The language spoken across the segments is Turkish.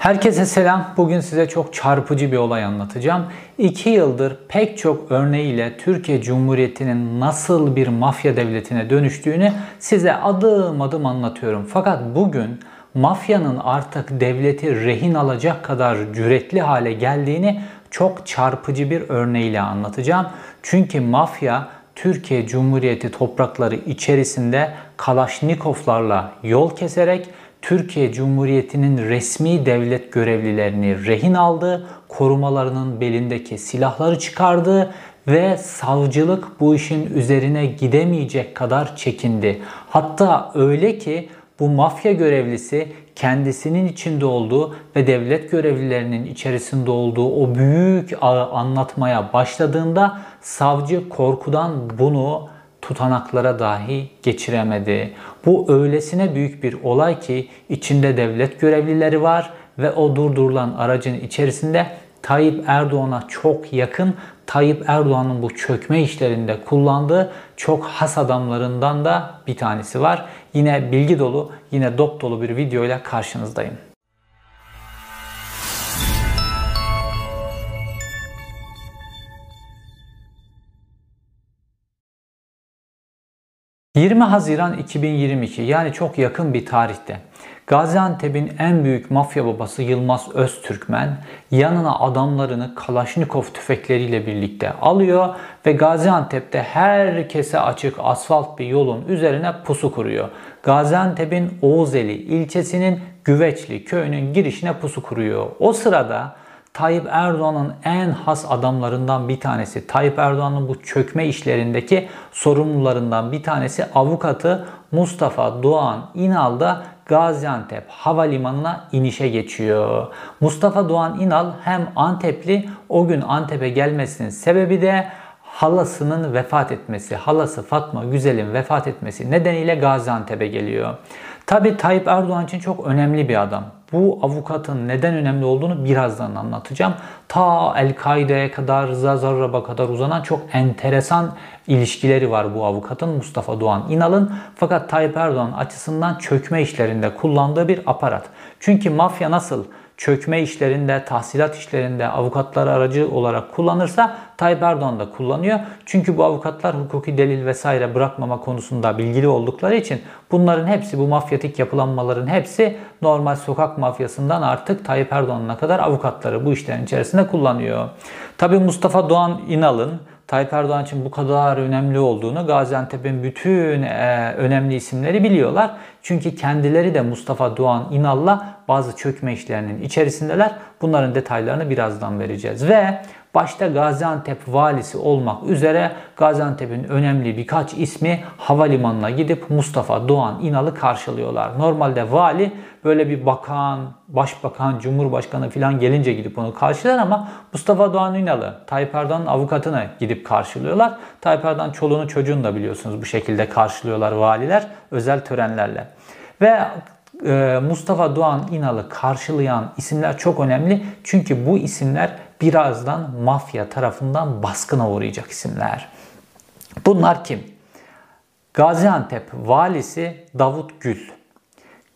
Herkese selam. Bugün size çok çarpıcı bir olay anlatacağım. İki yıldır pek çok örneğiyle Türkiye Cumhuriyeti'nin nasıl bir mafya devletine dönüştüğünü size adım adım anlatıyorum. Fakat bugün mafyanın artık devleti rehin alacak kadar cüretli hale geldiğini çok çarpıcı bir örneğiyle anlatacağım. Çünkü mafya Türkiye Cumhuriyeti toprakları içerisinde Kalaşnikovlarla yol keserek Türkiye Cumhuriyeti'nin resmi devlet görevlilerini rehin aldı, korumalarının belindeki silahları çıkardı ve savcılık bu işin üzerine gidemeyecek kadar çekindi. Hatta öyle ki bu mafya görevlisi kendisinin içinde olduğu ve devlet görevlilerinin içerisinde olduğu o büyük anlatmaya başladığında savcı korkudan bunu tutanaklara dahi geçiremedi. Bu öylesine büyük bir olay ki içinde devlet görevlileri var ve o durdurulan aracın içerisinde Tayyip Erdoğan'a çok yakın Tayyip Erdoğan'ın bu çökme işlerinde kullandığı çok has adamlarından da bir tanesi var. Yine bilgi dolu, yine dop dolu bir videoyla karşınızdayım. 20 Haziran 2022 yani çok yakın bir tarihte Gaziantep'in en büyük mafya babası Yılmaz Öztürkmen yanına adamlarını Kalaşnikov tüfekleriyle birlikte alıyor ve Gaziantep'te herkese açık asfalt bir yolun üzerine pusu kuruyor. Gaziantep'in Oğuzeli ilçesinin Güveçli köyünün girişine pusu kuruyor. O sırada Tayyip Erdoğan'ın en has adamlarından bir tanesi, Tayyip Erdoğan'ın bu çökme işlerindeki sorumlularından bir tanesi avukatı Mustafa Doğan İnal da Gaziantep Havalimanı'na inişe geçiyor. Mustafa Doğan İnal hem Antepli o gün Antep'e gelmesinin sebebi de halasının vefat etmesi, halası Fatma Güzel'in vefat etmesi nedeniyle Gaziantep'e geliyor. Tabi Tayyip Erdoğan için çok önemli bir adam. Bu avukatın neden önemli olduğunu birazdan anlatacağım. Ta El-Kaide'ye kadar, Rıza Zarrab'a kadar uzanan çok enteresan ilişkileri var bu avukatın Mustafa Doğan İnal'ın. Fakat Tayyip Erdoğan açısından çökme işlerinde kullandığı bir aparat. Çünkü mafya nasıl çökme işlerinde, tahsilat işlerinde avukatlar aracı olarak kullanırsa Tayyip Erdoğan da kullanıyor. Çünkü bu avukatlar hukuki delil vesaire bırakmama konusunda bilgili oldukları için bunların hepsi bu mafyatik yapılanmaların hepsi normal sokak mafyasından artık Tayyip Erdoğan'a kadar avukatları bu işlerin içerisinde kullanıyor. Tabi Mustafa Doğan İnal'ın Tayyip Erdoğan için bu kadar önemli olduğunu Gaziantep'in bütün e, önemli isimleri biliyorlar. Çünkü kendileri de Mustafa Doğan İnal'la bazı çökme işlerinin içerisindeler. Bunların detaylarını birazdan vereceğiz. Ve başta Gaziantep valisi olmak üzere Gaziantep'in önemli birkaç ismi havalimanına gidip Mustafa Doğan İnal'ı karşılıyorlar. Normalde vali böyle bir bakan, başbakan, cumhurbaşkanı falan gelince gidip onu karşılar ama Mustafa Doğan İnal'ı, Tayyip Erdoğan'ın avukatını gidip karşılıyorlar. Tayyip Erdoğan çoluğunu çocuğunu da biliyorsunuz bu şekilde karşılıyorlar valiler özel törenlerle. Ve e, Mustafa Doğan İnal'ı karşılayan isimler çok önemli. Çünkü bu isimler birazdan mafya tarafından baskına uğrayacak isimler. Bunlar kim? Gaziantep valisi Davut Gül.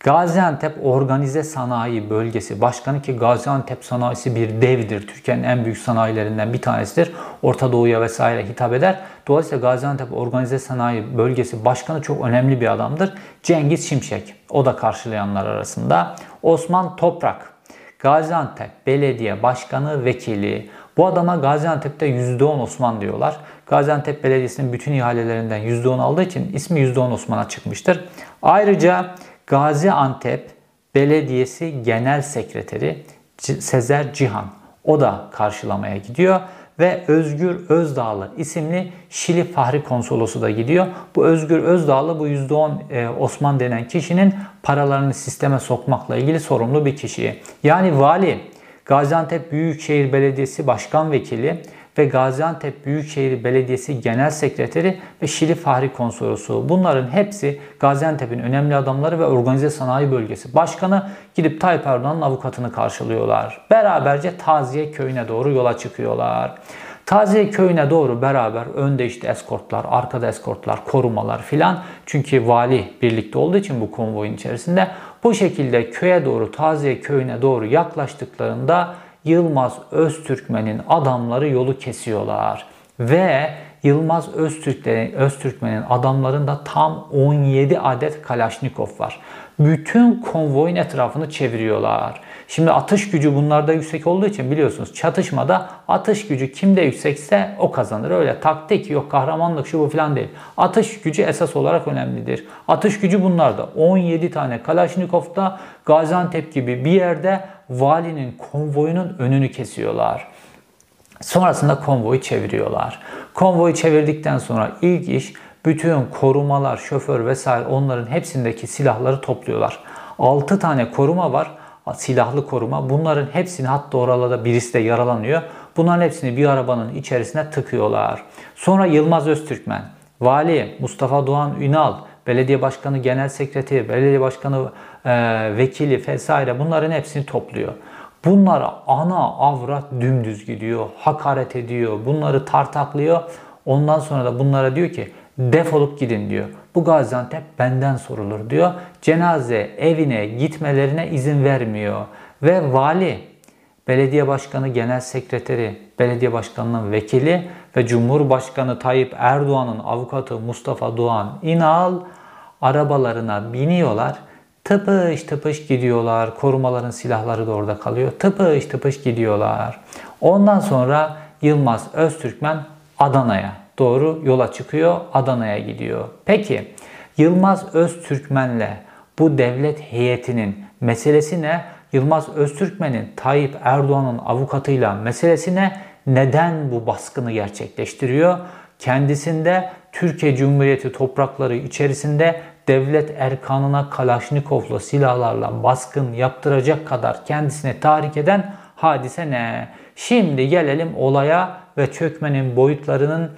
Gaziantep Organize Sanayi Bölgesi Başkanı ki Gaziantep sanayisi bir devdir. Türkiye'nin en büyük sanayilerinden bir tanesidir. Orta Doğu'ya vesaire hitap eder. Dolayısıyla Gaziantep Organize Sanayi Bölgesi Başkanı çok önemli bir adamdır. Cengiz Şimşek, o da karşılayanlar arasında. Osman Toprak, Gaziantep Belediye Başkanı Vekili. Bu adama Gaziantep'te %10 Osman diyorlar. Gaziantep Belediyesi'nin bütün ihalelerinden %10 aldığı için ismi %10 Osman'a çıkmıştır. Ayrıca Gaziantep Belediyesi Genel Sekreteri Sezer Cihan o da karşılamaya gidiyor ve Özgür Özdağlı isimli Şili Fahri Konsolosu da gidiyor. Bu Özgür Özdağlı bu %10 e, Osman denen kişinin paralarını sisteme sokmakla ilgili sorumlu bir kişi. Yani vali, Gaziantep Büyükşehir Belediyesi Başkan Vekili ve Gaziantep Büyükşehir Belediyesi Genel Sekreteri ve Şili Fahri Konsolosu. Bunların hepsi Gaziantep'in önemli adamları ve organize sanayi bölgesi başkanı gidip Tayyip Erdoğan'ın avukatını karşılıyorlar. Beraberce Taziye köyüne doğru yola çıkıyorlar. Taziye köyüne doğru beraber önde işte eskortlar, arkada eskortlar, korumalar filan. Çünkü vali birlikte olduğu için bu konvoyun içerisinde Bu şekilde köye doğru, Taziye köyüne doğru yaklaştıklarında Yılmaz Öztürkmen'in adamları yolu kesiyorlar. Ve Yılmaz Öztürkmen'in adamlarında tam 17 adet Kalaşnikov var. Bütün konvoyun etrafını çeviriyorlar. Şimdi atış gücü bunlarda yüksek olduğu için biliyorsunuz çatışmada atış gücü kimde yüksekse o kazanır. Öyle taktik yok kahramanlık şu bu falan değil. Atış gücü esas olarak önemlidir. Atış gücü bunlarda. 17 tane Kalaşnikov'da Gaziantep gibi bir yerde valinin konvoyunun önünü kesiyorlar. Sonrasında konvoyu çeviriyorlar. Konvoyu çevirdikten sonra ilk iş bütün korumalar, şoför vesaire onların hepsindeki silahları topluyorlar. 6 tane koruma var silahlı koruma. Bunların hepsini hatta oralarda birisi de yaralanıyor. Bunların hepsini bir arabanın içerisine tıkıyorlar. Sonra Yılmaz Öztürkmen, Vali Mustafa Doğan Ünal, Belediye Başkanı Genel Sekreteri, Belediye Başkanı Vekili vesaire bunların hepsini topluyor. Bunlara ana avrat dümdüz gidiyor, hakaret ediyor, bunları tartaklıyor. Ondan sonra da bunlara diyor ki defolup gidin diyor. Bu Gaziantep benden sorulur diyor. Cenaze evine gitmelerine izin vermiyor. Ve vali, belediye başkanı, genel sekreteri, belediye başkanının vekili ve Cumhurbaşkanı Tayyip Erdoğan'ın avukatı Mustafa Doğan İnal arabalarına biniyorlar. Tıpış tıpış gidiyorlar. Korumaların silahları da orada kalıyor. Tıpış tıpış gidiyorlar. Ondan sonra Yılmaz Öztürkmen Adana'ya doğru yola çıkıyor, Adana'ya gidiyor. Peki Yılmaz Öztürkmen'le bu devlet heyetinin meselesi ne? Yılmaz Öztürkmen'in Tayyip Erdoğan'ın avukatıyla meselesi ne? Neden bu baskını gerçekleştiriyor? Kendisinde Türkiye Cumhuriyeti toprakları içerisinde devlet erkanına Kalaşnikovlu silahlarla baskın yaptıracak kadar kendisine tahrik eden hadise ne? Şimdi gelelim olaya ve çökmenin boyutlarının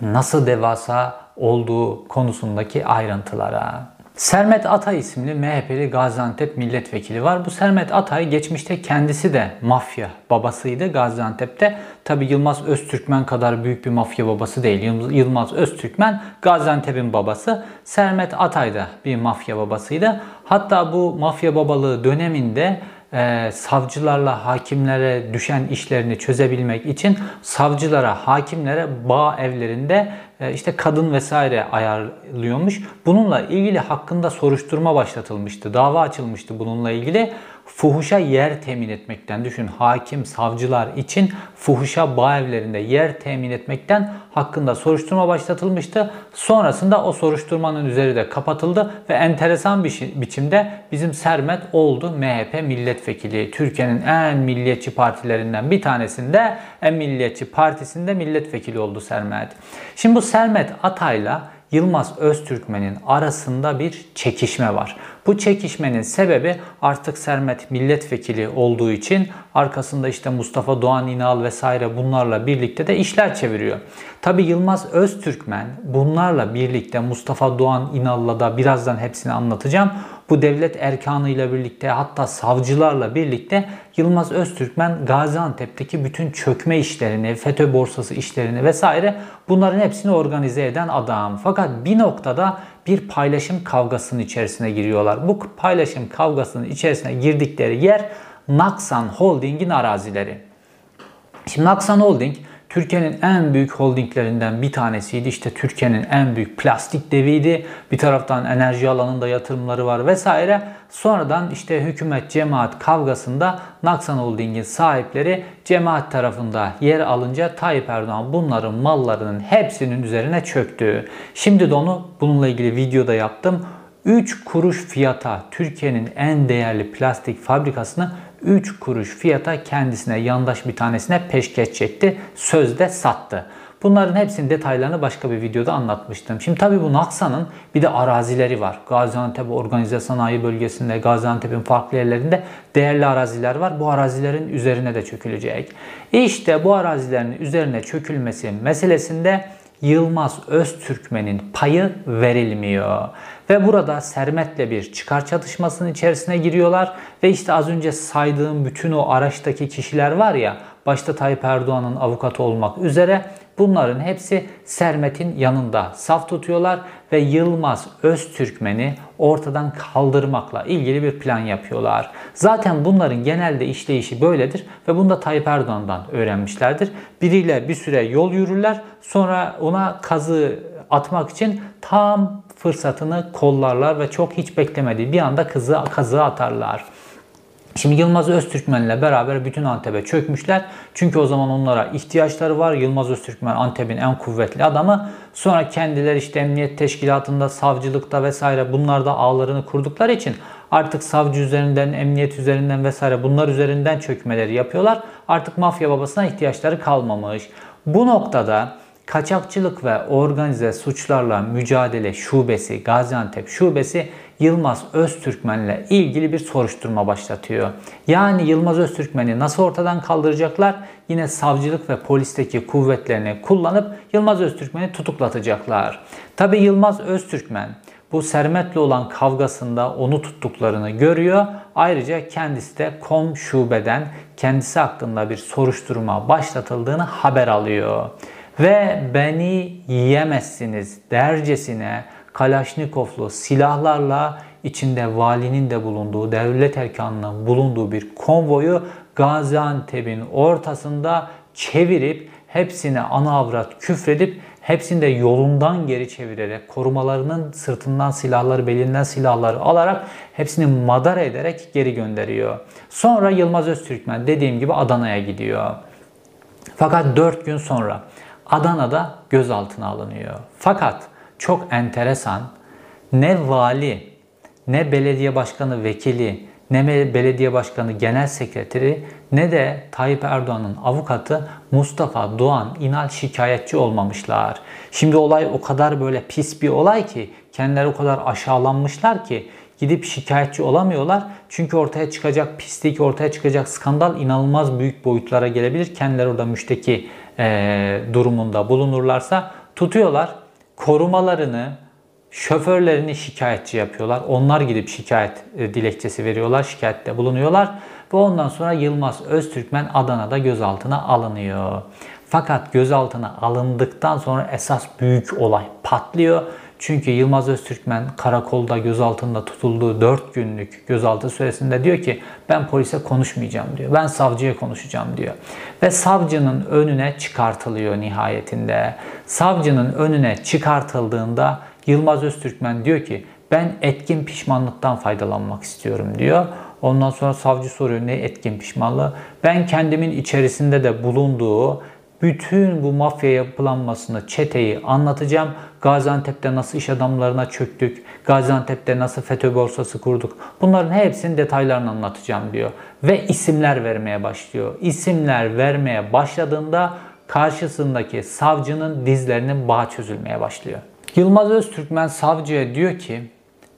nasıl devasa olduğu konusundaki ayrıntılara. Sermet Atay isimli MHP'li Gaziantep milletvekili var. Bu Sermet Atay geçmişte kendisi de mafya babasıydı Gaziantep'te. Tabi Yılmaz Öztürkmen kadar büyük bir mafya babası değil. Yılmaz Öztürkmen Gaziantep'in babası. Sermet Atay da bir mafya babasıydı. Hatta bu mafya babalığı döneminde e, savcılarla hakimlere düşen işlerini çözebilmek için savcılara, hakimlere bağ evlerinde işte kadın vesaire ayarlıyormuş. Bununla ilgili hakkında soruşturma başlatılmıştı. Dava açılmıştı bununla ilgili fuhuşa yer temin etmekten düşün hakim savcılar için fuhuşa bağ evlerinde yer temin etmekten hakkında soruşturma başlatılmıştı. Sonrasında o soruşturmanın üzeri de kapatıldı ve enteresan bir biçimde bizim Sermet oldu MHP milletvekili. Türkiye'nin en milliyetçi partilerinden bir tanesinde en milliyetçi partisinde milletvekili oldu Sermet. Şimdi bu Sermet Atay'la Yılmaz Öztürkmen'in arasında bir çekişme var. Bu çekişmenin sebebi artık Sermet milletvekili olduğu için arkasında işte Mustafa Doğan İnal vesaire bunlarla birlikte de işler çeviriyor. Tabi Yılmaz Öztürkmen bunlarla birlikte Mustafa Doğan İnal'la da birazdan hepsini anlatacağım. Bu devlet erkanıyla birlikte hatta savcılarla birlikte Yılmaz Öztürkmen Gaziantep'teki bütün çökme işlerini, FETÖ borsası işlerini vesaire bunların hepsini organize eden adam. Fakat bir noktada bir paylaşım kavgasının içerisine giriyorlar. Bu paylaşım kavgasının içerisine girdikleri yer Naksan Holding'in arazileri. Şimdi Naksan Holding Türkiye'nin en büyük holdinglerinden bir tanesiydi. İşte Türkiye'nin en büyük plastik deviydi. Bir taraftan enerji alanında yatırımları var vesaire. Sonradan işte hükümet cemaat kavgasında Naksan Holding'in sahipleri cemaat tarafında yer alınca Tayyip Erdoğan bunların mallarının hepsinin üzerine çöktü. Şimdi de onu bununla ilgili videoda yaptım. 3 kuruş fiyata Türkiye'nin en değerli plastik fabrikasını 3 kuruş fiyata kendisine yandaş bir tanesine peşkeş etti. Sözde sattı. Bunların hepsinin detaylarını başka bir videoda anlatmıştım. Şimdi tabi bu Naksa'nın bir de arazileri var. Gaziantep Organize Sanayi Bölgesi'nde, Gaziantep'in farklı yerlerinde değerli araziler var. Bu arazilerin üzerine de çökülecek. İşte bu arazilerin üzerine çökülmesi meselesinde Yılmaz Öztürkmen'in payı verilmiyor. Ve burada Sermet'le bir çıkar çatışmasının içerisine giriyorlar. Ve işte az önce saydığım bütün o araçtaki kişiler var ya, başta Tayyip Erdoğan'ın avukatı olmak üzere Bunların hepsi Sermet'in yanında saf tutuyorlar ve Yılmaz Öztürkmen'i ortadan kaldırmakla ilgili bir plan yapıyorlar. Zaten bunların genelde işleyişi böyledir ve bunu da Tayyip Erdoğan'dan öğrenmişlerdir. Biriyle bir süre yol yürürler sonra ona kazı atmak için tam fırsatını kollarlar ve çok hiç beklemediği bir anda kızı kazığı atarlar. Şimdi Yılmaz Öztürkmen'le beraber bütün Antep'e çökmüşler. Çünkü o zaman onlara ihtiyaçları var. Yılmaz Öztürkmen Antep'in en kuvvetli adamı. Sonra kendileri işte emniyet teşkilatında, savcılıkta vesaire bunlarda ağlarını kurdukları için artık savcı üzerinden, emniyet üzerinden vesaire bunlar üzerinden çökmeleri yapıyorlar. Artık mafya babasına ihtiyaçları kalmamış. Bu noktada Kaçakçılık ve Organize Suçlarla Mücadele Şubesi, Gaziantep Şubesi Yılmaz Öztürkmen'le ilgili bir soruşturma başlatıyor. Yani Yılmaz Öztürkmen'i nasıl ortadan kaldıracaklar? Yine savcılık ve polisteki kuvvetlerini kullanıp Yılmaz Öztürkmen'i tutuklatacaklar. Tabi Yılmaz Öztürkmen bu Sermet'le olan kavgasında onu tuttuklarını görüyor. Ayrıca kendisi de KOM şubeden kendisi hakkında bir soruşturma başlatıldığını haber alıyor ve beni yiyemezsiniz dercesine Kalaşnikovlu silahlarla içinde valinin de bulunduğu, devlet erkanının bulunduğu bir konvoyu Gaziantep'in ortasında çevirip hepsine ana avrat küfredip hepsini de yolundan geri çevirerek korumalarının sırtından silahları belinden silahları alarak hepsini madara ederek geri gönderiyor. Sonra Yılmaz Öztürkmen dediğim gibi Adana'ya gidiyor. Fakat 4 gün sonra Adana'da gözaltına alınıyor. Fakat çok enteresan ne vali, ne belediye başkanı vekili, ne belediye başkanı genel sekreteri ne de Tayyip Erdoğan'ın avukatı Mustafa Doğan İnal şikayetçi olmamışlar. Şimdi olay o kadar böyle pis bir olay ki kendileri o kadar aşağılanmışlar ki gidip şikayetçi olamıyorlar. Çünkü ortaya çıkacak pislik, ortaya çıkacak skandal inanılmaz büyük boyutlara gelebilir. Kendileri orada müşteki e, durumunda bulunurlarsa tutuyorlar. Korumalarını, şoförlerini şikayetçi yapıyorlar. Onlar gidip şikayet e, dilekçesi veriyorlar, şikayette bulunuyorlar. Ve ondan sonra Yılmaz Öztürkmen Adana'da gözaltına alınıyor. Fakat gözaltına alındıktan sonra esas büyük olay patlıyor çünkü Yılmaz Öztürkmen karakolda gözaltında tutulduğu 4 günlük gözaltı süresinde diyor ki ben polise konuşmayacağım diyor. Ben savcıya konuşacağım diyor. Ve savcının önüne çıkartılıyor nihayetinde. Savcının önüne çıkartıldığında Yılmaz Öztürkmen diyor ki ben etkin pişmanlıktan faydalanmak istiyorum diyor. Ondan sonra savcı soruyor ne etkin pişmanlığı? Ben kendimin içerisinde de bulunduğu bütün bu mafya yapılanmasını, çeteyi anlatacağım. Gaziantep'te nasıl iş adamlarına çöktük, Gaziantep'te nasıl FETÖ borsası kurduk. Bunların hepsinin detaylarını anlatacağım diyor. Ve isimler vermeye başlıyor. İsimler vermeye başladığında karşısındaki savcının dizlerinin bağ çözülmeye başlıyor. Yılmaz Öztürkmen savcıya diyor ki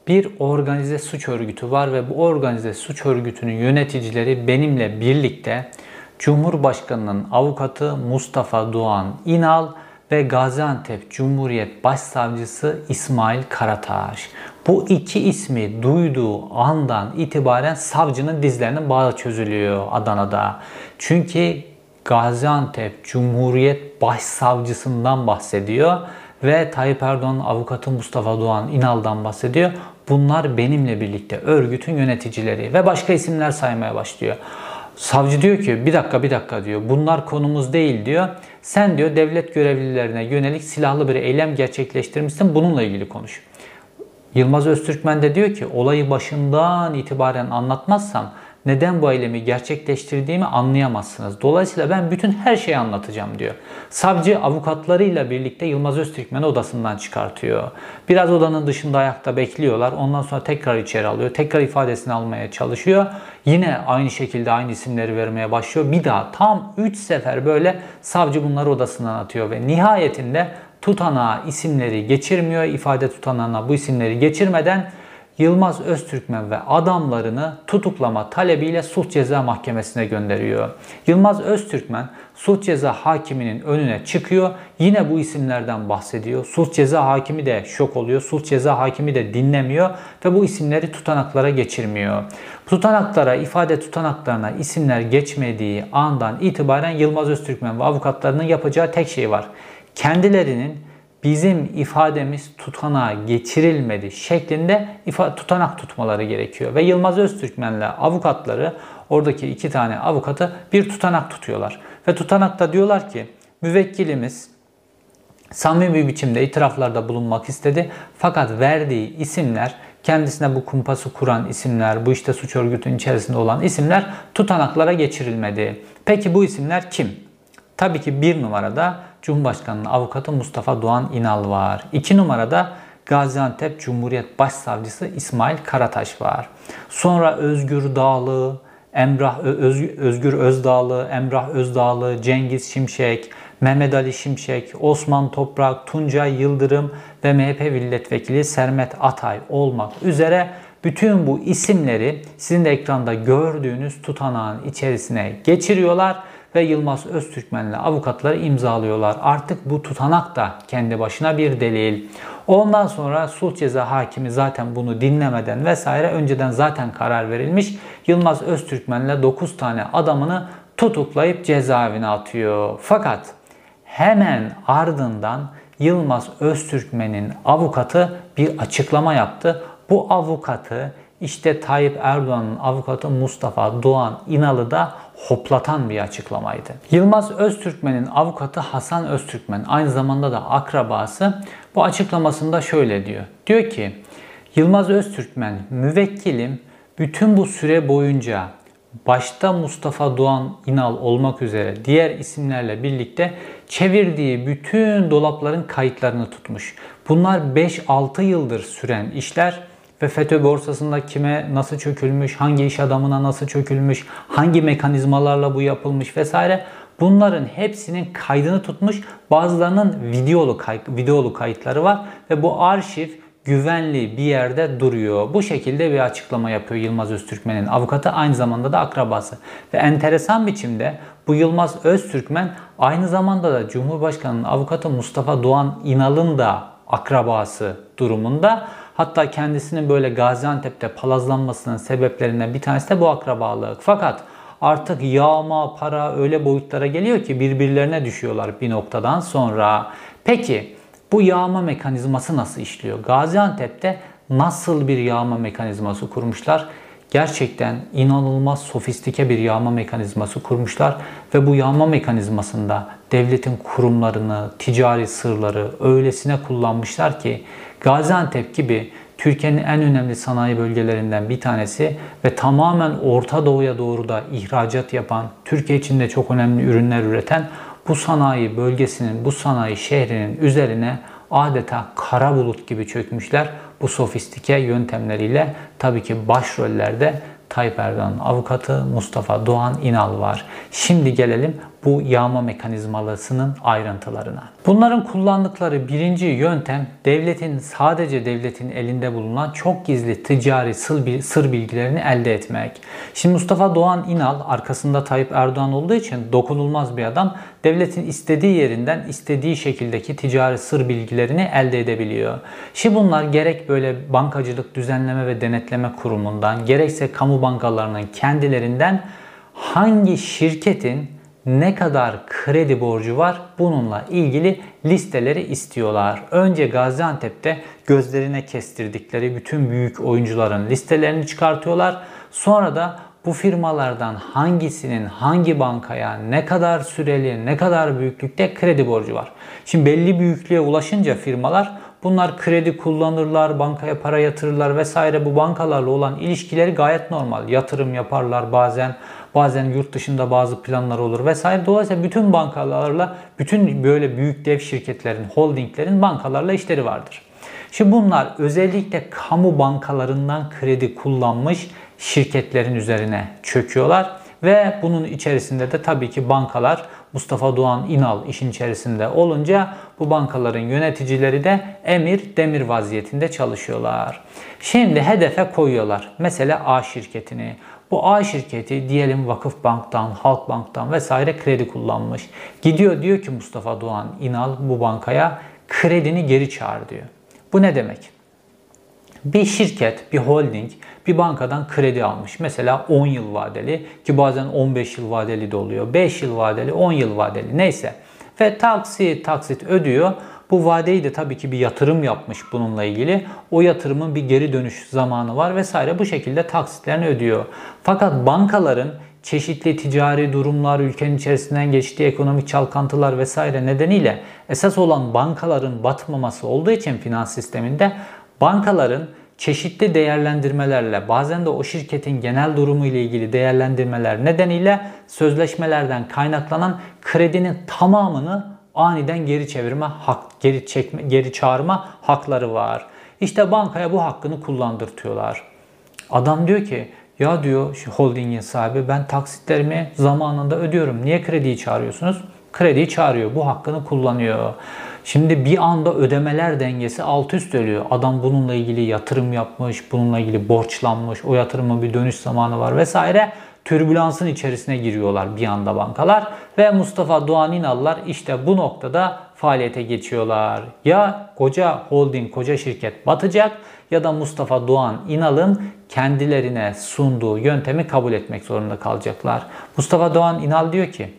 bir organize suç örgütü var ve bu organize suç örgütünün yöneticileri benimle birlikte Cumhurbaşkanının avukatı Mustafa Doğan İnal ve Gaziantep Cumhuriyet Başsavcısı İsmail Karataş. Bu iki ismi duyduğu andan itibaren savcının dizlerinin bağı çözülüyor Adana'da. Çünkü Gaziantep Cumhuriyet Başsavcısından bahsediyor ve Tayyip Erdoğan'ın avukatı Mustafa Doğan İnal'dan bahsediyor. Bunlar benimle birlikte örgütün yöneticileri ve başka isimler saymaya başlıyor. Savcı diyor ki bir dakika bir dakika diyor. Bunlar konumuz değil diyor. Sen diyor devlet görevlilerine yönelik silahlı bir eylem gerçekleştirmişsin. Bununla ilgili konuş. Yılmaz Öztürkmen de diyor ki olayı başından itibaren anlatmazsam neden bu eylemi gerçekleştirdiğimi anlayamazsınız. Dolayısıyla ben bütün her şeyi anlatacağım diyor. Savcı avukatlarıyla birlikte Yılmaz Öztürkmen'i odasından çıkartıyor. Biraz odanın dışında ayakta bekliyorlar. Ondan sonra tekrar içeri alıyor. Tekrar ifadesini almaya çalışıyor. Yine aynı şekilde aynı isimleri vermeye başlıyor. Bir daha tam 3 sefer böyle savcı bunları odasından atıyor ve nihayetinde tutanağa isimleri geçirmiyor. İfade tutanağına bu isimleri geçirmeden Yılmaz Öztürkmen ve adamlarını tutuklama talebiyle sulh ceza mahkemesine gönderiyor. Yılmaz Öztürkmen sulh ceza hakiminin önüne çıkıyor. Yine bu isimlerden bahsediyor. Sulh ceza hakimi de şok oluyor. Sulh ceza hakimi de dinlemiyor ve bu isimleri tutanaklara geçirmiyor. Tutanaklara, ifade tutanaklarına isimler geçmediği andan itibaren Yılmaz Öztürkmen ve avukatlarının yapacağı tek şey var. Kendilerinin bizim ifademiz tutanağa geçirilmedi şeklinde tutanak tutmaları gerekiyor. Ve Yılmaz Öztürkmen'le avukatları oradaki iki tane avukatı bir tutanak tutuyorlar. Ve tutanakta diyorlar ki müvekkilimiz samimi bir biçimde itiraflarda bulunmak istedi. Fakat verdiği isimler kendisine bu kumpası kuran isimler, bu işte suç örgütünün içerisinde olan isimler tutanaklara geçirilmedi. Peki bu isimler kim? Tabii ki bir numarada Cumhurbaşkanı'nın avukatı Mustafa Doğan İnal var. İki numarada Gaziantep Cumhuriyet Başsavcısı İsmail Karataş var. Sonra Özgür Dağlı, Emrah Özgür Özdağlı, Emrah Özdağlı, Cengiz Şimşek, Mehmet Ali Şimşek, Osman Toprak, Tuncay Yıldırım ve MHP milletvekili Sermet Atay olmak üzere bütün bu isimleri sizin de ekranda gördüğünüz tutanağın içerisine geçiriyorlar ve Yılmaz Öztürkmen'le avukatları imzalıyorlar. Artık bu tutanak da kendi başına bir delil. Ondan sonra sulh ceza hakimi zaten bunu dinlemeden vesaire önceden zaten karar verilmiş. Yılmaz Öztürkmen'le 9 tane adamını tutuklayıp cezaevine atıyor. Fakat hemen ardından Yılmaz Öztürkmen'in avukatı bir açıklama yaptı. Bu avukatı işte Tayyip Erdoğan'ın avukatı Mustafa Doğan İnalı da hoplatan bir açıklamaydı. Yılmaz Öztürkmen'in avukatı Hasan Öztürkmen aynı zamanda da akrabası bu açıklamasında şöyle diyor. Diyor ki Yılmaz Öztürkmen müvekkilim bütün bu süre boyunca başta Mustafa Doğan İnal olmak üzere diğer isimlerle birlikte çevirdiği bütün dolapların kayıtlarını tutmuş. Bunlar 5-6 yıldır süren işler ve FETÖ borsasında kime nasıl çökülmüş, hangi iş adamına nasıl çökülmüş, hangi mekanizmalarla bu yapılmış vesaire bunların hepsinin kaydını tutmuş. Bazılarının videolu, kay videolu kayıtları var ve bu arşiv güvenli bir yerde duruyor. Bu şekilde bir açıklama yapıyor Yılmaz Öztürkmen'in avukatı aynı zamanda da akrabası. Ve enteresan biçimde bu Yılmaz Öztürkmen aynı zamanda da Cumhurbaşkanı'nın avukatı Mustafa Doğan İnal'ın da akrabası durumunda. Hatta kendisinin böyle Gaziantep'te palazlanmasının sebeplerinden bir tanesi de bu akrabalık. Fakat artık yağma, para öyle boyutlara geliyor ki birbirlerine düşüyorlar bir noktadan sonra. Peki bu yağma mekanizması nasıl işliyor? Gaziantep'te nasıl bir yağma mekanizması kurmuşlar? Gerçekten inanılmaz sofistike bir yağma mekanizması kurmuşlar ve bu yağma mekanizmasında devletin kurumlarını, ticari sırları öylesine kullanmışlar ki Gaziantep gibi Türkiye'nin en önemli sanayi bölgelerinden bir tanesi ve tamamen Orta Doğu'ya doğru da ihracat yapan, Türkiye için de çok önemli ürünler üreten bu sanayi bölgesinin, bu sanayi şehrinin üzerine adeta kara bulut gibi çökmüşler. Bu sofistike yöntemleriyle tabii ki başrollerde Tayyip Erdoğan'ın avukatı Mustafa Doğan İnal var. Şimdi gelelim bu yağma mekanizmalarının ayrıntılarına. Bunların kullandıkları birinci yöntem devletin sadece devletin elinde bulunan çok gizli ticari sır bilgilerini elde etmek. Şimdi Mustafa Doğan İnal arkasında Tayyip Erdoğan olduğu için dokunulmaz bir adam. Devletin istediği yerinden istediği şekildeki ticari sır bilgilerini elde edebiliyor. Şimdi bunlar gerek böyle bankacılık düzenleme ve denetleme kurumundan gerekse kamu bankalarının kendilerinden hangi şirketin ne kadar kredi borcu var bununla ilgili listeleri istiyorlar. Önce Gaziantep'te gözlerine kestirdikleri bütün büyük oyuncuların listelerini çıkartıyorlar. Sonra da bu firmalardan hangisinin hangi bankaya ne kadar süreli, ne kadar büyüklükte kredi borcu var. Şimdi belli büyüklüğe ulaşınca firmalar bunlar kredi kullanırlar, bankaya para yatırırlar vesaire. Bu bankalarla olan ilişkileri gayet normal. Yatırım yaparlar bazen Bazen yurt dışında bazı planlar olur vesaire. Dolayısıyla bütün bankalarla, bütün böyle büyük dev şirketlerin, holdinglerin bankalarla işleri vardır. Şimdi bunlar özellikle kamu bankalarından kredi kullanmış şirketlerin üzerine çöküyorlar Ve bunun içerisinde de tabii ki bankalar Mustafa Doğan İnal işin içerisinde olunca bu bankaların yöneticileri de emir demir vaziyetinde çalışıyorlar. Şimdi hedefe koyuyorlar. Mesela A şirketini. Bu A şirketi diyelim Vakıf Bank'tan, Halk Bank'tan vesaire kredi kullanmış. Gidiyor diyor ki Mustafa Doğan İnal bu bankaya kredini geri çağır diyor. Bu ne demek? Bir şirket, bir holding bir bankadan kredi almış. Mesela 10 yıl vadeli ki bazen 15 yıl vadeli de oluyor. 5 yıl vadeli, 10 yıl vadeli neyse. Ve taksit taksit ödüyor. Bu vadeyi de tabii ki bir yatırım yapmış bununla ilgili. O yatırımın bir geri dönüş zamanı var vesaire. Bu şekilde taksitlerini ödüyor. Fakat bankaların çeşitli ticari durumlar, ülkenin içerisinden geçtiği ekonomik çalkantılar vesaire nedeniyle esas olan bankaların batmaması olduğu için finans sisteminde bankaların çeşitli değerlendirmelerle bazen de o şirketin genel durumu ile ilgili değerlendirmeler nedeniyle sözleşmelerden kaynaklanan kredinin tamamını aniden geri çevirme hak geri çekme geri çağırma hakları var. İşte bankaya bu hakkını kullandırtıyorlar. Adam diyor ki ya diyor şu holdingin sahibi ben taksitlerimi zamanında ödüyorum. Niye krediyi çağırıyorsunuz? Krediyi çağırıyor. Bu hakkını kullanıyor. Şimdi bir anda ödemeler dengesi alt üst ölüyor. Adam bununla ilgili yatırım yapmış, bununla ilgili borçlanmış, o yatırımın bir dönüş zamanı var vesaire. Türbülansın içerisine giriyorlar bir anda bankalar ve Mustafa Doğan İnallar işte bu noktada faaliyete geçiyorlar. Ya koca holding, koca şirket batacak ya da Mustafa Doğan İnal'ın kendilerine sunduğu yöntemi kabul etmek zorunda kalacaklar. Mustafa Doğan İnal diyor ki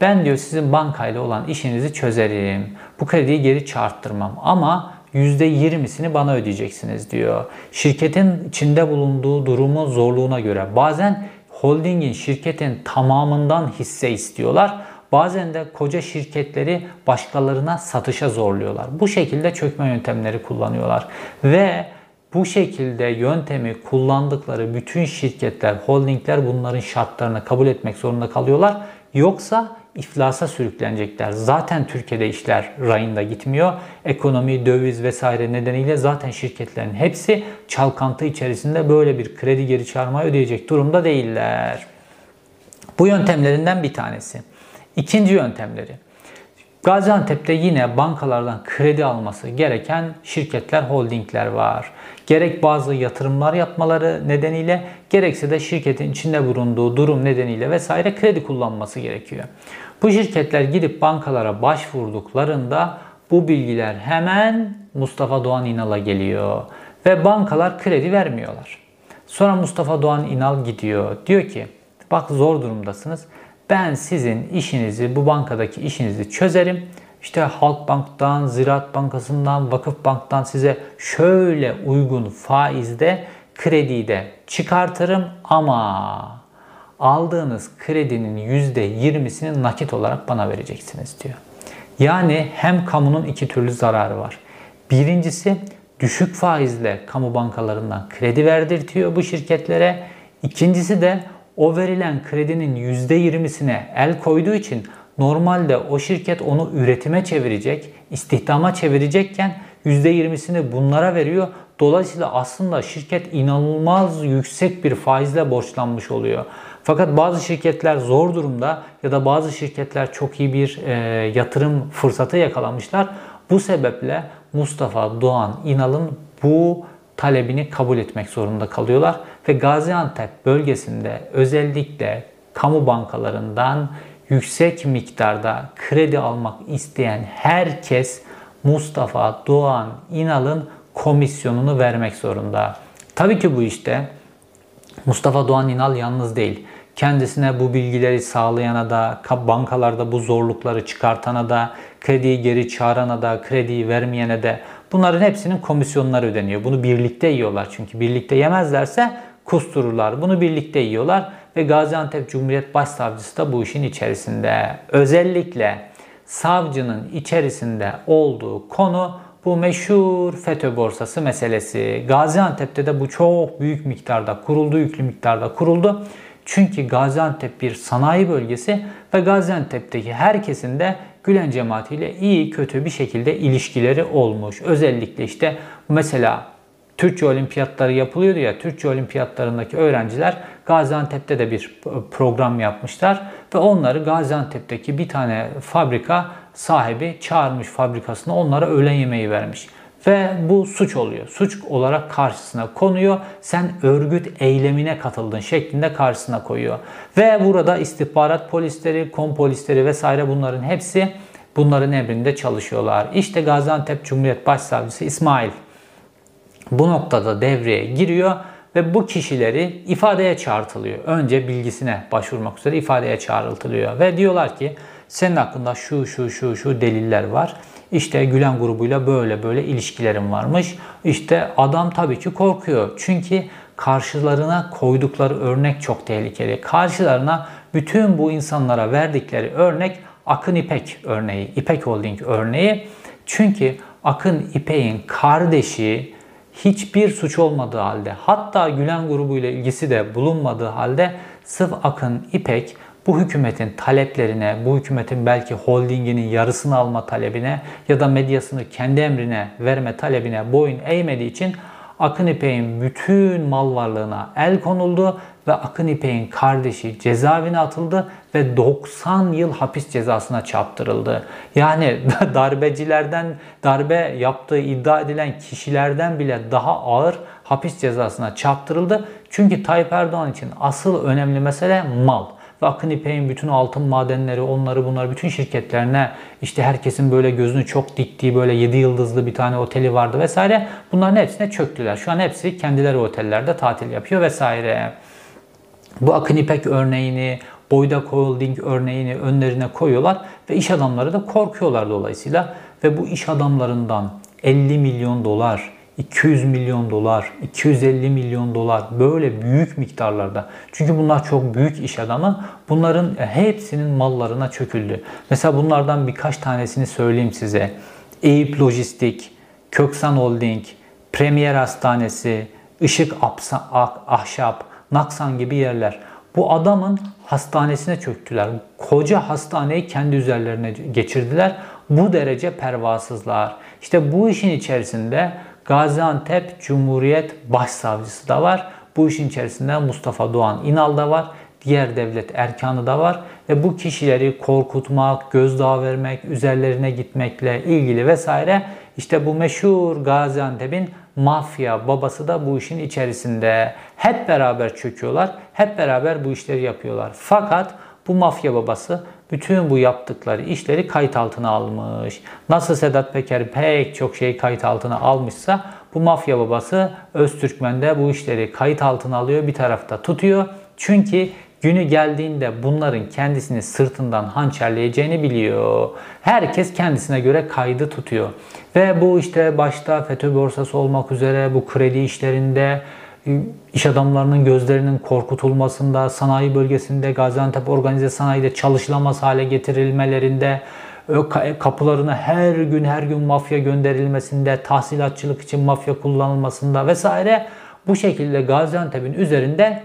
ben diyor sizin bankayla olan işinizi çözerim. Bu krediyi geri çarptırmam ama %20'sini bana ödeyeceksiniz diyor. Şirketin içinde bulunduğu durumu zorluğuna göre bazen holdingin şirketin tamamından hisse istiyorlar. Bazen de koca şirketleri başkalarına satışa zorluyorlar. Bu şekilde çökme yöntemleri kullanıyorlar. Ve bu şekilde yöntemi kullandıkları bütün şirketler, holdingler bunların şartlarını kabul etmek zorunda kalıyorlar. Yoksa iflasa sürüklenecekler. Zaten Türkiye'de işler rayında gitmiyor. Ekonomi, döviz vesaire nedeniyle zaten şirketlerin hepsi çalkantı içerisinde böyle bir kredi geri çağırmayı ödeyecek durumda değiller. Bu yöntemlerinden bir tanesi. İkinci yöntemleri. Gaziantep'te yine bankalardan kredi alması gereken şirketler, holdingler var. Gerek bazı yatırımlar yapmaları nedeniyle gerekse de şirketin içinde bulunduğu durum nedeniyle vesaire kredi kullanması gerekiyor. Bu şirketler gidip bankalara başvurduklarında bu bilgiler hemen Mustafa Doğan İnal'a geliyor ve bankalar kredi vermiyorlar. Sonra Mustafa Doğan İnal gidiyor. Diyor ki bak zor durumdasınız. Ben sizin işinizi, bu bankadaki işinizi çözerim. İşte Halkbank'tan, Ziraat Bankası'ndan, Vakıf Bank'tan size şöyle uygun faizde krediyi de çıkartırım ama aldığınız kredinin %20'sini nakit olarak bana vereceksiniz diyor. Yani hem kamunun iki türlü zararı var. Birincisi düşük faizle kamu bankalarından kredi verdirtiyor bu şirketlere. İkincisi de o verilen kredinin %20'sine el koyduğu için normalde o şirket onu üretime çevirecek, istihdama çevirecekken %20'sini bunlara veriyor. Dolayısıyla aslında şirket inanılmaz yüksek bir faizle borçlanmış oluyor. Fakat bazı şirketler zor durumda ya da bazı şirketler çok iyi bir e, yatırım fırsatı yakalamışlar. Bu sebeple Mustafa Doğan İnal'ın bu talebini kabul etmek zorunda kalıyorlar ve Gaziantep bölgesinde özellikle kamu bankalarından yüksek miktarda kredi almak isteyen herkes Mustafa Doğan İnal'ın komisyonunu vermek zorunda. Tabii ki bu işte Mustafa Doğan İnal yalnız değil. Kendisine bu bilgileri sağlayana da, bankalarda bu zorlukları çıkartana da, krediyi geri çağırana da, krediyi vermeyene de bunların hepsinin komisyonları ödeniyor. Bunu birlikte yiyorlar çünkü birlikte yemezlerse kustururlar. Bunu birlikte yiyorlar ve Gaziantep Cumhuriyet Başsavcısı da bu işin içerisinde. Özellikle savcının içerisinde olduğu konu bu meşhur FETÖ borsası meselesi. Gaziantep'te de bu çok büyük miktarda kuruldu, yüklü miktarda kuruldu. Çünkü Gaziantep bir sanayi bölgesi ve Gaziantep'teki herkesin de Gülen cemaatiyle iyi kötü bir şekilde ilişkileri olmuş. Özellikle işte mesela Türkçe olimpiyatları yapılıyordu ya, Türkçe olimpiyatlarındaki öğrenciler Gaziantep'te de bir program yapmışlar ve onları Gaziantep'teki bir tane fabrika sahibi çağırmış fabrikasına onlara öğlen yemeği vermiş. Ve bu suç oluyor. Suç olarak karşısına konuyor. Sen örgüt eylemine katıldın şeklinde karşısına koyuyor. Ve burada istihbarat polisleri, kom polisleri vesaire bunların hepsi bunların emrinde çalışıyorlar. İşte Gaziantep Cumhuriyet Başsavcısı İsmail bu noktada devreye giriyor ve bu kişileri ifadeye çağrılıyor. Önce bilgisine başvurmak üzere ifadeye çağrıltılıyor ve diyorlar ki senin hakkında şu şu şu şu deliller var. İşte Gülen grubuyla böyle böyle ilişkilerim varmış. İşte adam tabii ki korkuyor. Çünkü karşılarına koydukları örnek çok tehlikeli. Karşılarına bütün bu insanlara verdikleri örnek Akın İpek örneği, İpek Holding örneği. Çünkü Akın İpek'in kardeşi hiçbir suç olmadığı halde hatta Gülen grubuyla ilgisi de bulunmadığı halde sırf Akın İpek bu hükümetin taleplerine, bu hükümetin belki holdinginin yarısını alma talebine ya da medyasını kendi emrine verme talebine boyun eğmediği için Akın İpek'in bütün mal varlığına el konuldu ve Akın İpek'in kardeşi cezaevine atıldı ve 90 yıl hapis cezasına çarptırıldı. Yani darbecilerden, darbe yaptığı iddia edilen kişilerden bile daha ağır hapis cezasına çarptırıldı. Çünkü Tayyip Erdoğan için asıl önemli mesele mal ve Akın İpek'in bütün altın madenleri, onları bunları bütün şirketlerine işte herkesin böyle gözünü çok diktiği böyle 7 yıldızlı bir tane oteli vardı vesaire. Bunların hepsine çöktüler. Şu an hepsi kendileri otellerde tatil yapıyor vesaire. Bu Akın İpek örneğini, Boyda Holding örneğini önlerine koyuyorlar ve iş adamları da korkuyorlar dolayısıyla ve bu iş adamlarından 50 milyon dolar, 200 milyon dolar, 250 milyon dolar böyle büyük miktarlarda. Çünkü bunlar çok büyük iş adamı. Bunların hepsinin mallarına çöküldü. Mesela bunlardan birkaç tanesini söyleyeyim size. Eyüp Lojistik, Köksan Holding, Premier Hastanesi, Işık Ahşap, Naksan gibi yerler. Bu adamın hastanesine çöktüler. Koca hastaneyi kendi üzerlerine geçirdiler. Bu derece pervasızlar. İşte bu işin içerisinde Gaziantep Cumhuriyet Başsavcısı da var. Bu işin içerisinde Mustafa Doğan İnal da var. Diğer devlet erkanı da var. Ve bu kişileri korkutmak, gözdağı vermek, üzerlerine gitmekle ilgili vesaire işte bu meşhur Gaziantep'in mafya babası da bu işin içerisinde. Hep beraber çöküyorlar, hep beraber bu işleri yapıyorlar. Fakat bu mafya babası bütün bu yaptıkları işleri kayıt altına almış. Nasıl Sedat Peker pek çok şeyi kayıt altına almışsa bu mafya babası Öztürkmen de bu işleri kayıt altına alıyor bir tarafta tutuyor. Çünkü günü geldiğinde bunların kendisini sırtından hançerleyeceğini biliyor. Herkes kendisine göre kaydı tutuyor. Ve bu işte başta FETÖ borsası olmak üzere bu kredi işlerinde iş adamlarının gözlerinin korkutulmasında, sanayi bölgesinde, Gaziantep organize sanayide çalışılamaz hale getirilmelerinde, kapılarına her gün her gün mafya gönderilmesinde, tahsilatçılık için mafya kullanılmasında vesaire bu şekilde Gaziantep'in üzerinde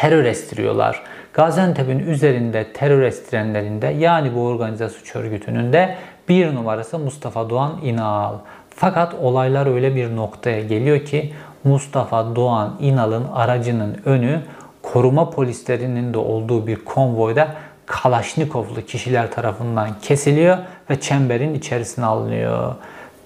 terör estiriyorlar. Gaziantep'in üzerinde terör estirenlerinde yani bu organize suç örgütünün de bir numarası Mustafa Doğan İnal. Fakat olaylar öyle bir noktaya geliyor ki Mustafa Doğan İnal'ın aracının önü koruma polislerinin de olduğu bir konvoyda Kalaşnikovlu kişiler tarafından kesiliyor ve çemberin içerisine alınıyor.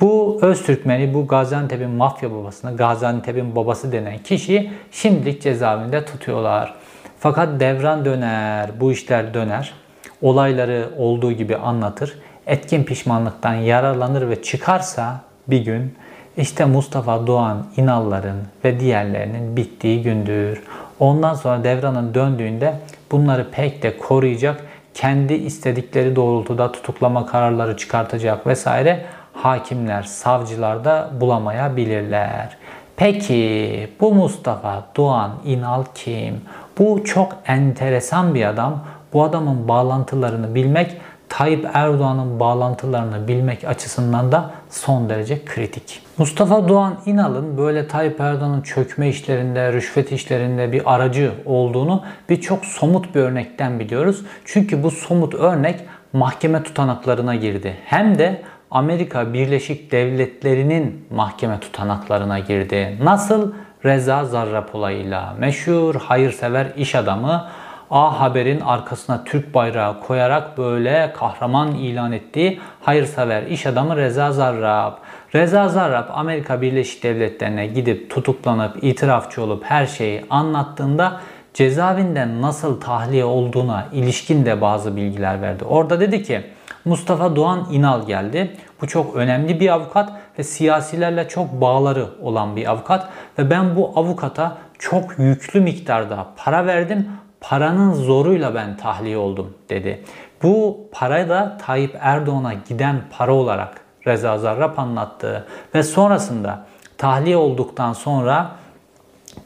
Bu Öztürkmeni, bu Gaziantep'in mafya babasını, Gaziantep'in babası denen kişiyi şimdilik cezaevinde tutuyorlar. Fakat devran döner, bu işler döner. Olayları olduğu gibi anlatır. Etkin pişmanlıktan yararlanır ve çıkarsa bir gün işte Mustafa Doğan İnalların ve diğerlerinin bittiği gündür. Ondan sonra devranın döndüğünde bunları pek de koruyacak, kendi istedikleri doğrultuda tutuklama kararları çıkartacak vesaire hakimler, savcılar da bulamayabilirler. Peki bu Mustafa Doğan İnal kim? Bu çok enteresan bir adam. Bu adamın bağlantılarını bilmek Tayyip Erdoğan'ın bağlantılarını bilmek açısından da son derece kritik. Mustafa Doğan İnal'ın böyle Tayyip Erdoğan'ın çökme işlerinde, rüşvet işlerinde bir aracı olduğunu birçok somut bir örnekten biliyoruz. Çünkü bu somut örnek mahkeme tutanaklarına girdi. Hem de Amerika Birleşik Devletleri'nin mahkeme tutanaklarına girdi. Nasıl? Reza Zarrab olayıyla meşhur hayırsever iş adamı A Haber'in arkasına Türk bayrağı koyarak böyle kahraman ilan ettiği hayırsever iş adamı Reza Zarrab. Reza Zarrab Amerika Birleşik Devletleri'ne gidip tutuklanıp itirafçı olup her şeyi anlattığında cezaevinden nasıl tahliye olduğuna ilişkin de bazı bilgiler verdi. Orada dedi ki Mustafa Doğan İnal geldi. Bu çok önemli bir avukat ve siyasilerle çok bağları olan bir avukat ve ben bu avukata çok yüklü miktarda para verdim. Paranın zoruyla ben tahliye oldum dedi. Bu para da Tayyip Erdoğan'a giden para olarak Reza Zarrab anlattı ve sonrasında tahliye olduktan sonra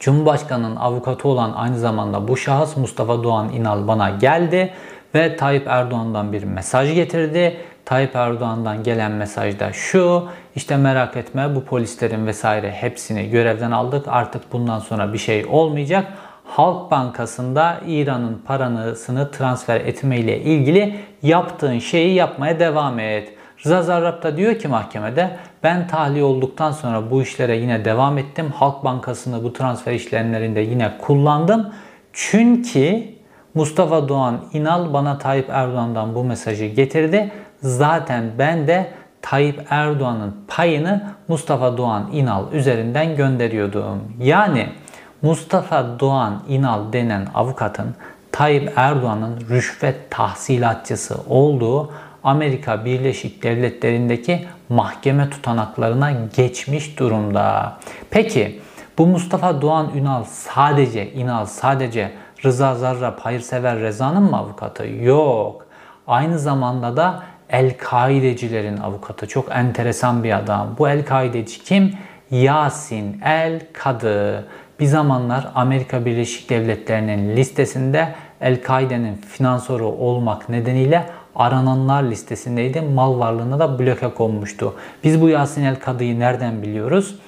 Cumhurbaşkanı'nın avukatı olan aynı zamanda bu şahıs Mustafa Doğan İnal bana geldi ve Tayyip Erdoğan'dan bir mesaj getirdi. Tayyip Erdoğan'dan gelen mesaj da şu, işte merak etme bu polislerin vesaire hepsini görevden aldık. Artık bundan sonra bir şey olmayacak. Halk Bankası'nda İran'ın parasını transfer etmeyle ilgili yaptığın şeyi yapmaya devam et. Rıza Zarrab da diyor ki mahkemede ben tahliye olduktan sonra bu işlere yine devam ettim. Halk Bankası'nı bu transfer işlemlerinde yine kullandım. Çünkü Mustafa Doğan İnal bana Tayyip Erdoğan'dan bu mesajı getirdi. Zaten ben de Tayyip Erdoğan'ın payını Mustafa Doğan İnal üzerinden gönderiyordum. Yani Mustafa Doğan İnal denen avukatın Tayyip Erdoğan'ın rüşvet tahsilatçısı olduğu Amerika Birleşik Devletleri'ndeki mahkeme tutanaklarına geçmiş durumda. Peki bu Mustafa Doğan Ünal sadece İnal sadece Rıza Zarrab hayırsever Reza'nın mı avukatı? Yok. Aynı zamanda da El-Kaidecilerin avukatı. Çok enteresan bir adam. Bu El-Kaideci kim? Yasin El-Kadı. Bir zamanlar Amerika Birleşik Devletleri'nin listesinde El-Kaide'nin finansörü olmak nedeniyle arananlar listesindeydi. Mal varlığına da bloke konmuştu. Biz bu Yasin El Kadı'yı nereden biliyoruz?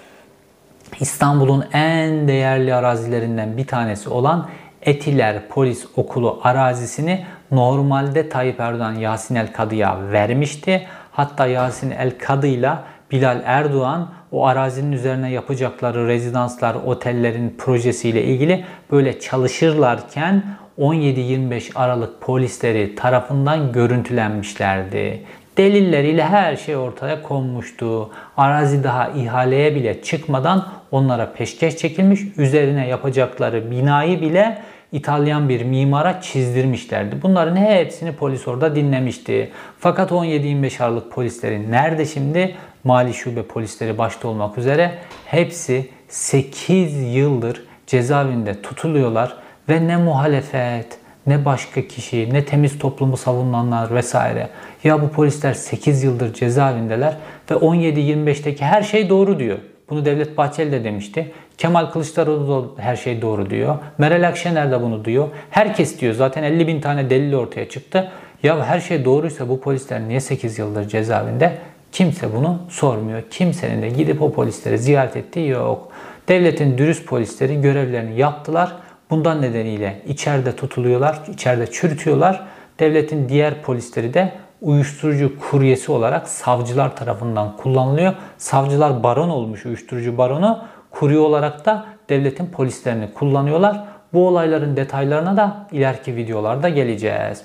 İstanbul'un en değerli arazilerinden bir tanesi olan Etiler Polis Okulu arazisini normalde Tayyip Erdoğan Yasin El Kadı'ya vermişti. Hatta Yasin El Kadı ile Bilal Erdoğan o arazinin üzerine yapacakları rezidanslar, otellerin projesiyle ilgili böyle çalışırlarken 17-25 Aralık polisleri tarafından görüntülenmişlerdi. Delilleriyle her şey ortaya konmuştu. Arazi daha ihaleye bile çıkmadan onlara peşkeş çekilmiş. Üzerine yapacakları binayı bile İtalyan bir mimara çizdirmişlerdi. Bunların hepsini polis orada dinlemişti. Fakat 17-25 Aralık polisleri nerede şimdi? Mali şube polisleri başta olmak üzere hepsi 8 yıldır cezaevinde tutuluyorlar ve ne muhalefet, ne başka kişi, ne temiz toplumu savunanlar vesaire. Ya bu polisler 8 yıldır cezaevindeler ve 17-25'teki her şey doğru diyor. Bunu Devlet Bahçeli de demişti. Kemal Kılıçdaroğlu da her şey doğru diyor. Meral Akşener de bunu diyor. Herkes diyor. Zaten 50 bin tane delil ortaya çıktı. Ya her şey doğruysa bu polisler niye 8 yıldır cezaevinde? Kimse bunu sormuyor. Kimsenin de gidip o polisleri ziyaret ettiği yok. Devletin dürüst polisleri görevlerini yaptılar Bundan nedeniyle içeride tutuluyorlar, içeride çürütüyorlar. Devletin diğer polisleri de uyuşturucu kuryesi olarak savcılar tarafından kullanılıyor. Savcılar baron olmuş uyuşturucu baronu. Kurye olarak da devletin polislerini kullanıyorlar. Bu olayların detaylarına da ileriki videolarda geleceğiz.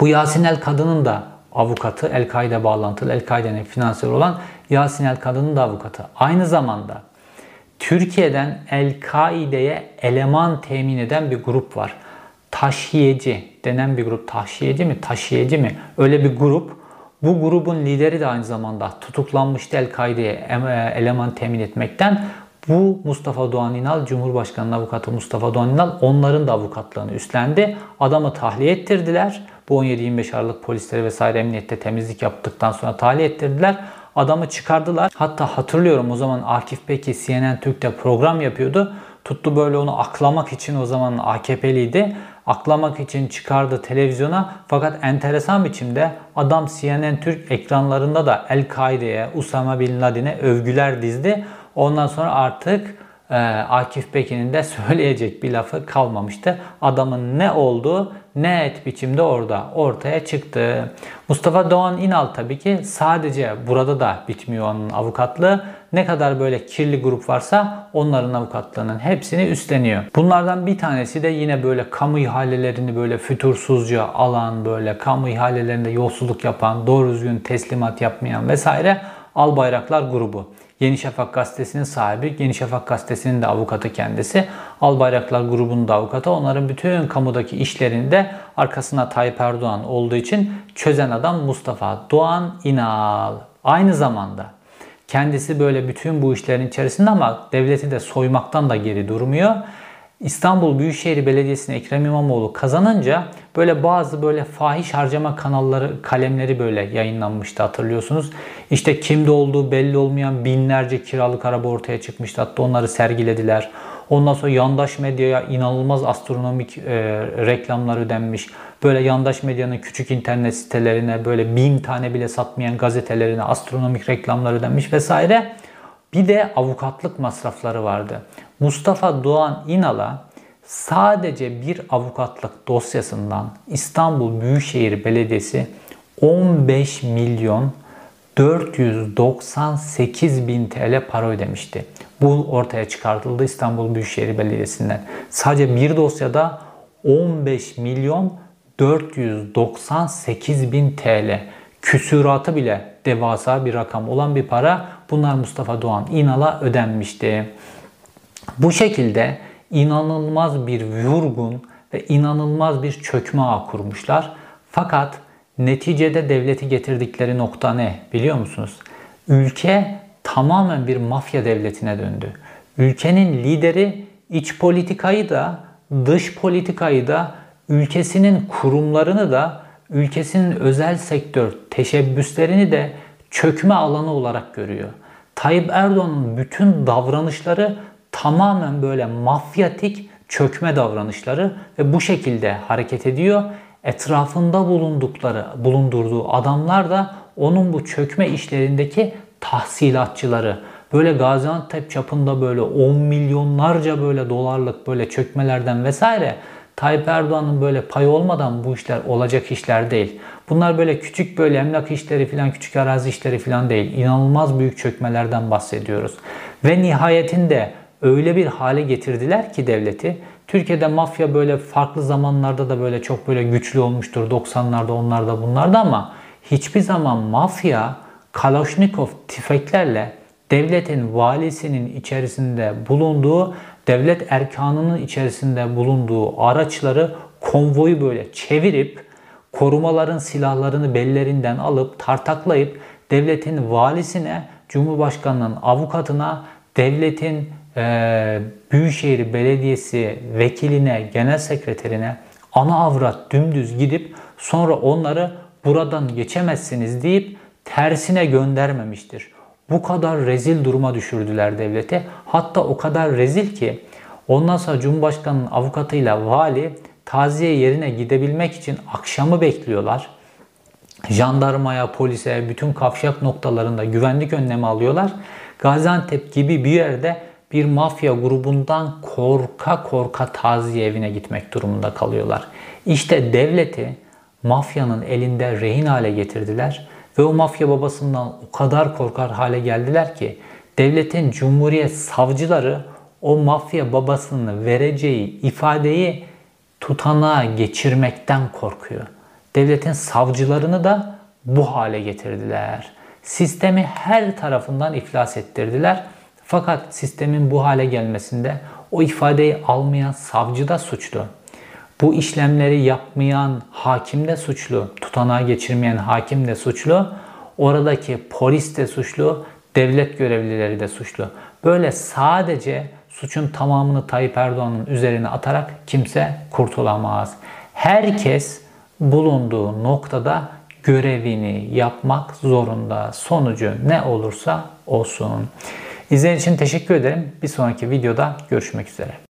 Bu Yasin El Kadın'ın da avukatı, El-Kaide bağlantılı, El-Kaide'nin finansörü olan Yasin El Kadın'ın da avukatı. Aynı zamanda Türkiye'den El-Kaide'ye eleman temin eden bir grup var. Taşiyeci denen bir grup. Taşiyeci mi? Taşıyıcı mı? Öyle bir grup. Bu grubun lideri de aynı zamanda tutuklanmıştı El-Kaide'ye e, eleman temin etmekten. Bu Mustafa Doğan İnal, Cumhurbaşkanı avukatı Mustafa Doğan İnal onların da avukatlığını üstlendi. Adamı tahliye ettirdiler. Bu 17-25 Aralık polisleri vesaire emniyette temizlik yaptıktan sonra tahliye ettirdiler. Adamı çıkardılar. Hatta hatırlıyorum o zaman Akif Peki CNN Türk'te program yapıyordu. Tuttu böyle onu aklamak için o zaman AKP'liydi. Aklamak için çıkardı televizyona. Fakat enteresan biçimde adam CNN Türk ekranlarında da El-Kaide'ye, Usama Bin Laden'e övgüler dizdi. Ondan sonra artık e, Akif Pekin'in de söyleyecek bir lafı kalmamıştı. Adamın ne olduğu ne et biçimde orada ortaya çıktı. Mustafa Doğan İnal tabii ki sadece burada da bitmiyor onun avukatlığı. Ne kadar böyle kirli grup varsa onların avukatlığının hepsini üstleniyor. Bunlardan bir tanesi de yine böyle kamu ihalelerini böyle fütursuzca alan, böyle kamu ihalelerinde yolsuzluk yapan, doğru düzgün teslimat yapmayan vesaire Albayraklar grubu. Yeni Şafak gazetesinin sahibi, Yeni Şafak gazetesinin de avukatı kendisi. Albayraklar grubunun da avukatı. Onların bütün kamudaki işlerini de arkasına Tayyip Erdoğan olduğu için çözen adam Mustafa Doğan İnal. Aynı zamanda kendisi böyle bütün bu işlerin içerisinde ama devleti de soymaktan da geri durmuyor. İstanbul Büyükşehir Belediyesi'ne Ekrem İmamoğlu kazanınca böyle bazı böyle fahiş harcama kanalları, kalemleri böyle yayınlanmıştı hatırlıyorsunuz. İşte kimde olduğu belli olmayan binlerce kiralık araba ortaya çıkmıştı. Hatta onları sergilediler. Ondan sonra yandaş medyaya inanılmaz astronomik e, reklamlar ödenmiş. Böyle yandaş medyanın küçük internet sitelerine böyle bin tane bile satmayan gazetelerine astronomik reklamlar ödenmiş vesaire. Bir de avukatlık masrafları vardı. Mustafa Doğan İnal'a sadece bir avukatlık dosyasından İstanbul Büyükşehir Belediyesi 15 milyon 498 bin TL para ödemişti. Bu ortaya çıkartıldı İstanbul Büyükşehir Belediyesi'nden. Sadece bir dosyada 15 milyon 498 bin TL. Küsuratı bile devasa bir rakam olan bir para. Bunlar Mustafa Doğan İnal'a ödenmişti. Bu şekilde inanılmaz bir vurgun ve inanılmaz bir çökme ağı kurmuşlar. Fakat neticede devleti getirdikleri nokta ne biliyor musunuz? Ülke tamamen bir mafya devletine döndü. Ülkenin lideri iç politikayı da dış politikayı da ülkesinin kurumlarını da ülkesinin özel sektör teşebbüslerini de çökme alanı olarak görüyor. Tayyip Erdoğan'ın bütün davranışları tamamen böyle mafyatik çökme davranışları ve bu şekilde hareket ediyor. Etrafında bulundukları, bulundurduğu adamlar da onun bu çökme işlerindeki tahsilatçıları. Böyle Gaziantep çapında böyle 10 milyonlarca böyle dolarlık böyle çökmelerden vesaire Tayyip Erdoğan'ın böyle payı olmadan bu işler olacak işler değil. Bunlar böyle küçük böyle emlak işleri filan, küçük arazi işleri filan değil. İnanılmaz büyük çökmelerden bahsediyoruz. Ve nihayetinde öyle bir hale getirdiler ki devleti. Türkiye'de mafya böyle farklı zamanlarda da böyle çok böyle güçlü olmuştur. 90'larda onlarda bunlarda ama hiçbir zaman mafya Kalashnikov tüfeklerle devletin valisinin içerisinde bulunduğu, devlet erkanının içerisinde bulunduğu araçları konvoyu böyle çevirip korumaların silahlarını bellerinden alıp tartaklayıp devletin valisine, Cumhurbaşkanının avukatına, devletin e, Büyükşehir Belediyesi vekiline, genel sekreterine ana avrat dümdüz gidip sonra onları buradan geçemezsiniz deyip tersine göndermemiştir. Bu kadar rezil duruma düşürdüler devleti. Hatta o kadar rezil ki ondan sonra Cumhurbaşkanı'nın avukatıyla vali taziye yerine gidebilmek için akşamı bekliyorlar. Jandarmaya, polise, bütün kavşak noktalarında güvenlik önlemi alıyorlar. Gaziantep gibi bir yerde bir mafya grubundan korka korka taziye evine gitmek durumunda kalıyorlar. İşte devleti mafyanın elinde rehin hale getirdiler ve o mafya babasından o kadar korkar hale geldiler ki devletin cumhuriyet savcıları o mafya babasını vereceği ifadeyi tutanağa geçirmekten korkuyor. Devletin savcılarını da bu hale getirdiler. Sistemi her tarafından iflas ettirdiler. Fakat sistemin bu hale gelmesinde o ifadeyi almayan savcı da suçlu. Bu işlemleri yapmayan hakim de suçlu. Tutanağa geçirmeyen hakim de suçlu. Oradaki polis de suçlu. Devlet görevlileri de suçlu. Böyle sadece suçun tamamını Tayyip Erdoğan'ın üzerine atarak kimse kurtulamaz. Herkes bulunduğu noktada görevini yapmak zorunda. Sonucu ne olursa olsun. İzlediğiniz için teşekkür ederim. Bir sonraki videoda görüşmek üzere.